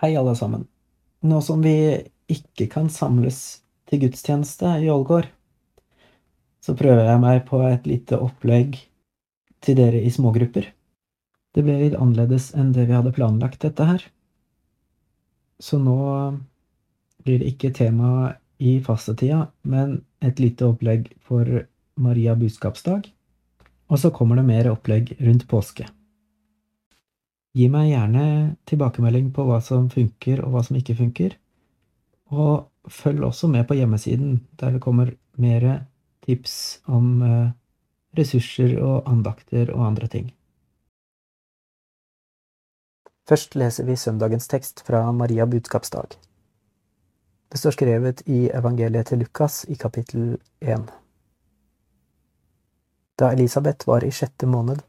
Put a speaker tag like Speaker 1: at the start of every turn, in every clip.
Speaker 1: Hei, alle sammen. Nå som vi ikke kan samles til gudstjeneste i Ålgård, så prøver jeg meg på et lite opplegg til dere i smågrupper. Det ble litt annerledes enn det vi hadde planlagt, dette her. Så nå blir det ikke tema i fastetida, men et lite opplegg for Maria budskapsdag. Og så kommer det mer opplegg rundt påske. Gi meg gjerne tilbakemelding på hva som funker og hva som ikke funker. Og følg også med på hjemmesiden, der det kommer mer tips om eh, ressurser og andakter og andre ting. Først leser vi søndagens tekst fra Maria budskapsdag. Det står skrevet i evangeliet til Lukas i kapittel 1. Da Elisabeth var i sjette måned,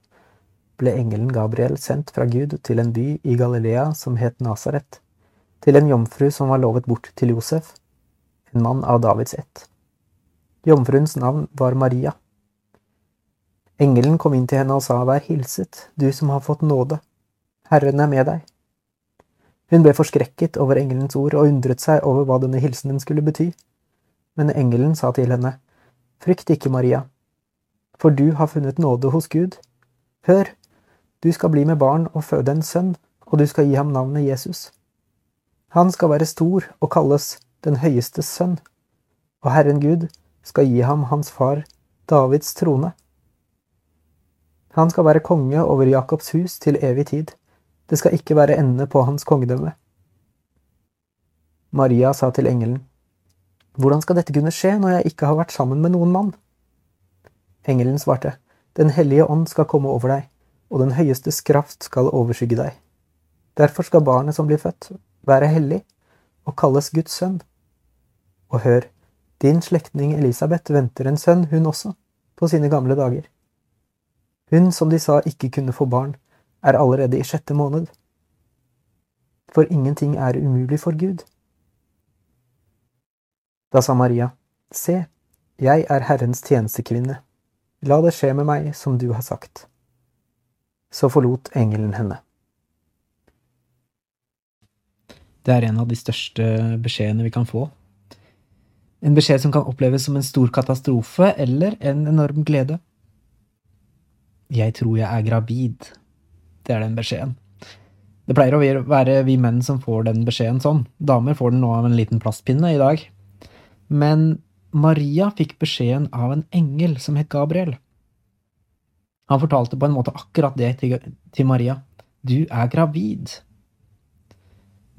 Speaker 1: ble engelen Gabriel sendt fra Gud til en by i Galilea som het Nasaret, til en jomfru som var lovet bort til Josef, en mann av Davids ett. Jomfruens navn var Maria. Engelen kom inn til henne og sa, Vær hilset, du som har fått nåde, Herren er med deg. Hun ble forskrekket over engelens ord og undret seg over hva denne hilsenen skulle bety, men engelen sa til henne, Frykt ikke, Maria, for du har funnet nåde hos Gud. Hør, du skal bli med barn og føde en sønn, og du skal gi ham navnet Jesus. Han skal være stor og kalles Den høyestes sønn, og Herren Gud skal gi ham hans far Davids trone. Han skal være konge over Jakobs hus til evig tid. Det skal ikke være ende på hans kongedømme. Maria sa til engelen, Hvordan skal dette kunne skje når jeg ikke har vært sammen med noen mann? Engelen svarte, Den hellige ånd skal komme over deg, og den høyestes kraft skal overskygge deg. Derfor skal barnet som blir født, være hellig og kalles Guds sønn. Og hør, din slektning Elisabeth venter en sønn, hun også, på sine gamle dager. Hun som de sa ikke kunne få barn, er allerede i sjette måned. For ingenting er umulig for Gud. Da sa Maria, Se, jeg er Herrens tjenestekvinne, la det skje med meg som du har sagt så forlot engelen henne. Det er en av de største beskjedene vi kan få. En beskjed som kan oppleves som en stor katastrofe eller en enorm glede. Jeg tror jeg er gravid. Det er den beskjeden. Det pleier å være vi menn som får den beskjeden sånn. Damer får den nå av en liten plastpinne i dag. Men Maria fikk beskjeden av en engel som het Gabriel. Han fortalte på en måte akkurat det til, til Maria. Du er gravid.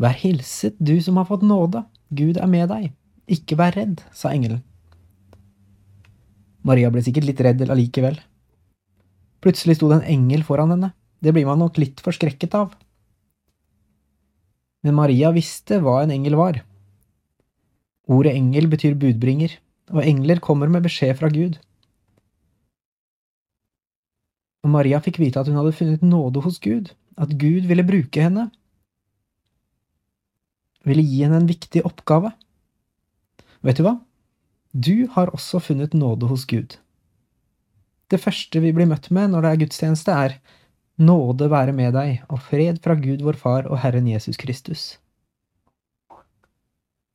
Speaker 1: Vær hilset, du som har fått nåde. Gud er med deg. Ikke vær redd, sa engelen. Maria ble sikkert litt redd allikevel. Plutselig sto det en engel foran henne. Det blir man nok litt forskrekket av. Men Maria visste hva en engel var. Ordet engel betyr budbringer, og engler kommer med beskjed fra Gud og Maria fikk vite at hun hadde funnet nåde hos Gud, at Gud ville bruke henne, ville gi henne en viktig oppgave. Vet du hva? Du har også funnet nåde hos Gud. Det første vi blir møtt med når det er gudstjeneste, er Nåde være med deg, og fred fra Gud vår Far og Herren Jesus Kristus.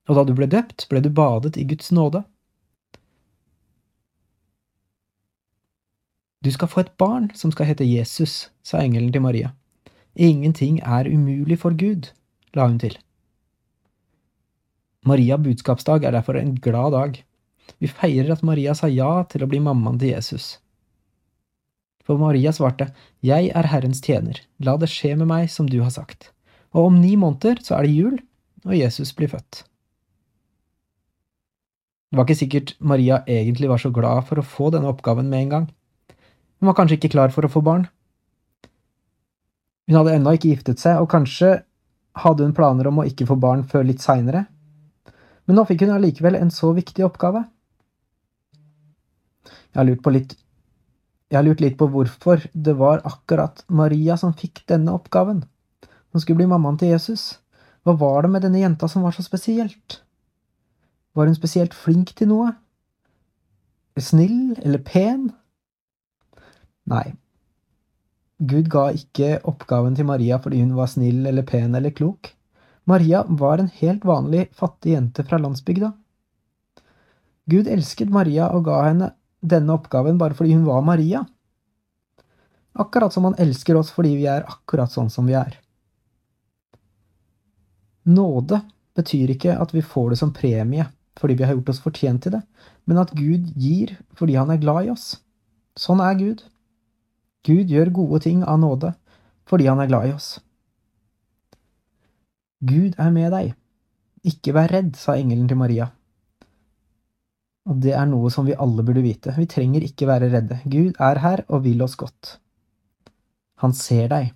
Speaker 1: Og da du ble døpt, ble du badet i Guds nåde. Du skal få et barn som skal hete Jesus, sa engelen til Maria. Ingenting er umulig for Gud, la hun til. Maria budskapsdag er derfor en glad dag. Vi feirer at Maria sa ja til å bli mammaen til Jesus. For Maria svarte, Jeg er Herrens tjener, la det skje med meg som du har sagt. Og om ni måneder så er det jul, og Jesus blir født. Det var ikke sikkert Maria egentlig var så glad for å få denne oppgaven med en gang. Hun var kanskje ikke klar for å få barn. Hun hadde ennå ikke giftet seg, og kanskje hadde hun planer om å ikke få barn før litt seinere. Men nå fikk hun allikevel en så viktig oppgave. Jeg har lurt på litt jeg har lurt litt på hvorfor det var akkurat Maria som fikk denne oppgaven. Hun skulle bli mammaen til Jesus. Hva var det med denne jenta som var så spesielt? Var hun spesielt flink til noe? Snill eller pen? Nei. Gud ga ikke oppgaven til Maria fordi hun var snill eller pen eller klok. Maria var en helt vanlig fattig jente fra landsbygda. Gud elsket Maria og ga henne denne oppgaven bare fordi hun var Maria. Akkurat som han elsker oss fordi vi er akkurat sånn som vi er. Nåde betyr ikke at vi får det som premie fordi vi har gjort oss fortjent til det, men at Gud gir fordi han er glad i oss. Sånn er Gud. Gud gjør gode ting av nåde fordi han er glad i oss. Gud er med deg. Ikke vær redd, sa engelen til Maria. Og det er noe som vi alle burde vite. Vi trenger ikke være redde. Gud er her og vil oss godt. Han ser deg.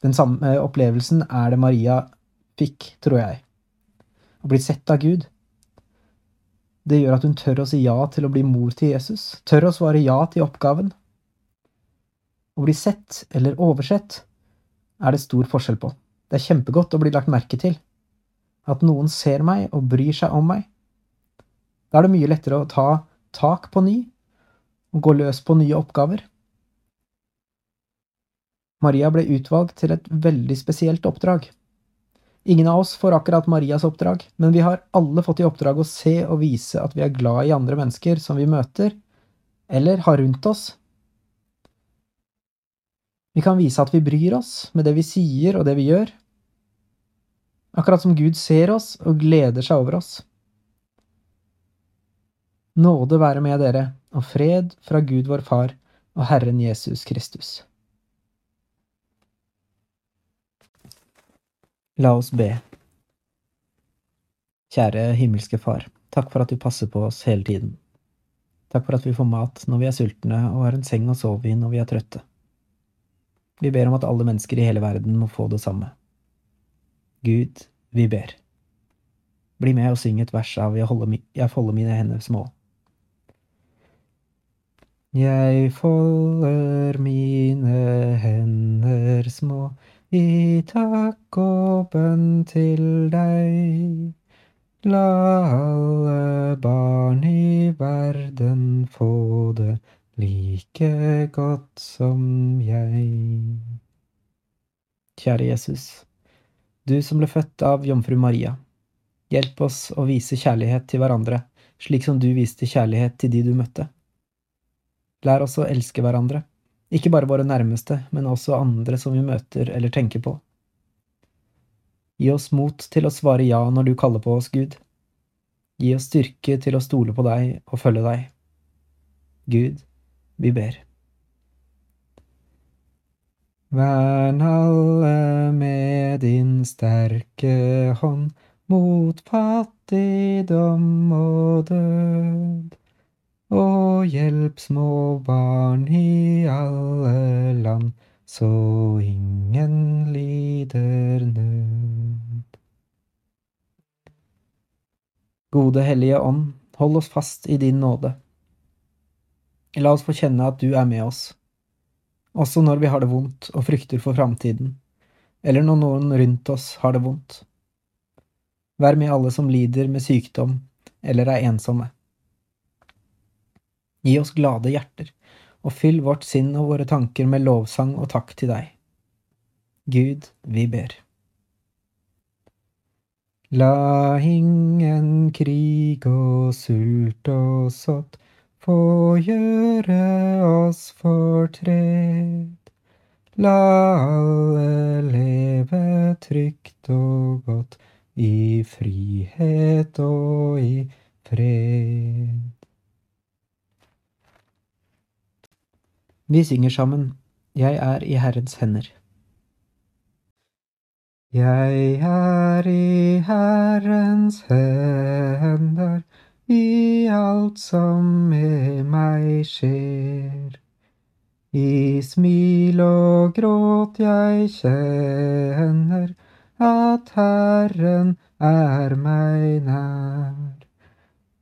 Speaker 1: Den samme opplevelsen er det Maria fikk, tror jeg. Å bli sett av Gud. Det gjør at hun tør å si ja til å bli mor til Jesus, tør å svare ja til oppgaven. Å bli sett eller oversett er det stor forskjell på. Det er kjempegodt å bli lagt merke til. At noen ser meg og bryr seg om meg. Da er det mye lettere å ta tak på ny og gå løs på nye oppgaver. Maria ble utvalgt til et veldig spesielt oppdrag. Ingen av oss får akkurat Marias oppdrag, men vi har alle fått i oppdrag å se og vise at vi er glad i andre mennesker som vi møter, eller har rundt oss. Vi kan vise at vi bryr oss med det vi sier og det vi gjør, akkurat som Gud ser oss og gleder seg over oss. Nåde være med dere, og fred fra Gud vår Far og Herren Jesus Kristus. La oss be. Kjære himmelske Far, takk for at du passer på oss hele tiden. Takk for at vi får mat når vi er sultne og har en seng å sove i når vi er trøtte. Vi ber om at alle mennesker i hele verden må få det samme. Gud, vi ber. Bli med og syng et vers av Jeg folder mine hender små. Jeg folder mine hender små i takk og bønn til deg. La alle barn i verden få det like godt som jeg. Kjære Jesus, du som ble født av jomfru Maria, hjelp oss å vise kjærlighet til hverandre, slik som du viste kjærlighet til de du møtte. Lær oss å elske hverandre ikke bare våre nærmeste, men også andre som vi møter eller tenker på. Gi oss mot til å svare ja når du kaller på oss, Gud. Gi oss styrke til å stole på deg og følge deg. Gud, vi ber. Vern alle med din sterke hånd mot fattigdom og død og hjelp små barn i alle land, så ingen lider nød. Gode Hellige Ånd, hold oss fast i din nåde. La oss få kjenne at du er med oss, også når vi har det vondt og frykter for framtiden, eller når noen rundt oss har det vondt. Vær med alle som lider med sykdom eller er ensomme. Gi oss glade hjerter, og fyll vårt sinn og våre tanker med lovsang og takk til deg. Gud, vi ber. La ingen krig og sult og sått få gjøre oss fortred. La alle leve trygt og godt i frihet og i fred. Vi synger sammen Jeg er i Herrens hender. Jeg er i Herrens hender i alt som med meg skjer. I smil og gråt jeg kjenner at Herren er meg nær.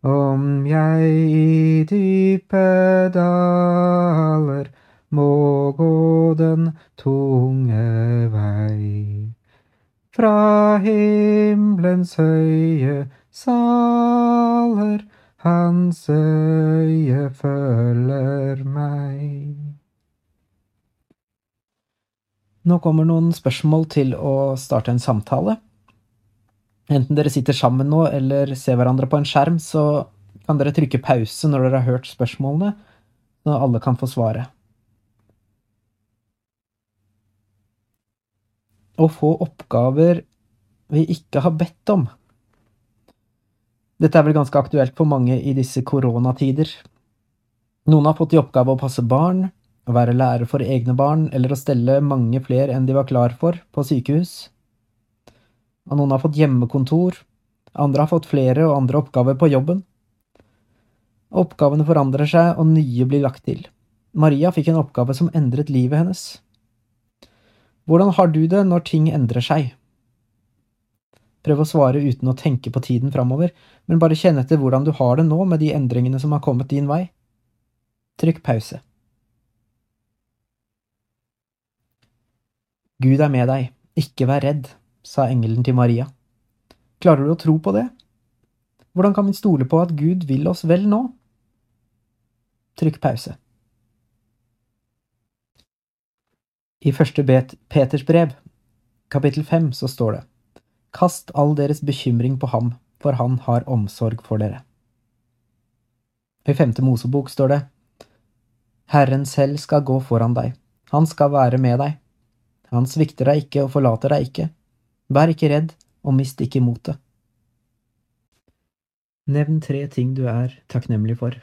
Speaker 1: Om jeg i dype daler må gå den tunge vei. Fra himmelens høye saler hans øye følger meg. Nå kommer noen spørsmål til å starte en samtale. Enten dere sitter sammen nå eller ser hverandre på en skjerm, så kan dere trykke pause når dere har hørt spørsmålene, så alle kan få svare. Å få oppgaver vi ikke har bedt om. Dette er vel ganske aktuelt for mange i disse koronatider. Noen har fått i oppgave å passe barn, å være lærer for egne barn eller å stelle mange flere enn de var klar for på sykehus. Og noen har fått hjemmekontor, andre har fått flere og andre oppgaver på jobben. Oppgavene forandrer seg, og nye blir lagt til. Maria fikk en oppgave som endret livet hennes. Hvordan har du det når ting endrer seg? Prøv å svare uten å tenke på tiden framover, men bare kjenn etter hvordan du har det nå med de endringene som har kommet din vei. Trykk pause. Gud er med deg, ikke vær redd, sa engelen til Maria. Klarer du å tro på det? Hvordan kan vi stole på at Gud vil oss vel nå? Trykk pause. I første Peters brev, kapittel fem, så står det Kast all deres bekymring på ham, for han har omsorg for dere. I femte Mosebok står det Herren selv skal gå foran deg, han skal være med deg. Han svikter deg ikke og forlater deg ikke. Vær ikke redd, og mist ikke motet. Nevn tre ting du er takknemlig for.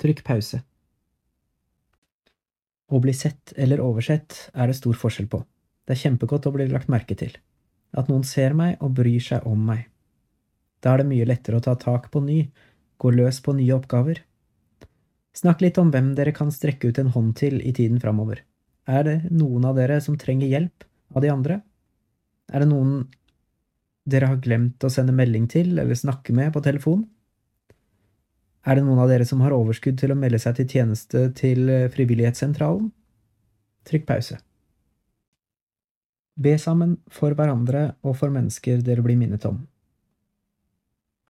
Speaker 1: Trykk pause. Å bli sett eller oversett er det stor forskjell på. Det er kjempegodt å bli lagt merke til. At noen ser meg og bryr seg om meg. Da er det mye lettere å ta tak på ny, gå løs på nye oppgaver. Snakk litt om hvem dere kan strekke ut en hånd til i tiden framover. Er det noen av dere som trenger hjelp av de andre? Er det noen dere har glemt å sende melding til eller snakke med på telefon? Er det noen av dere som har overskudd til å melde seg til tjeneste til Frivillighetssentralen? Trykk pause. Be sammen for hverandre og for mennesker dere blir minnet om.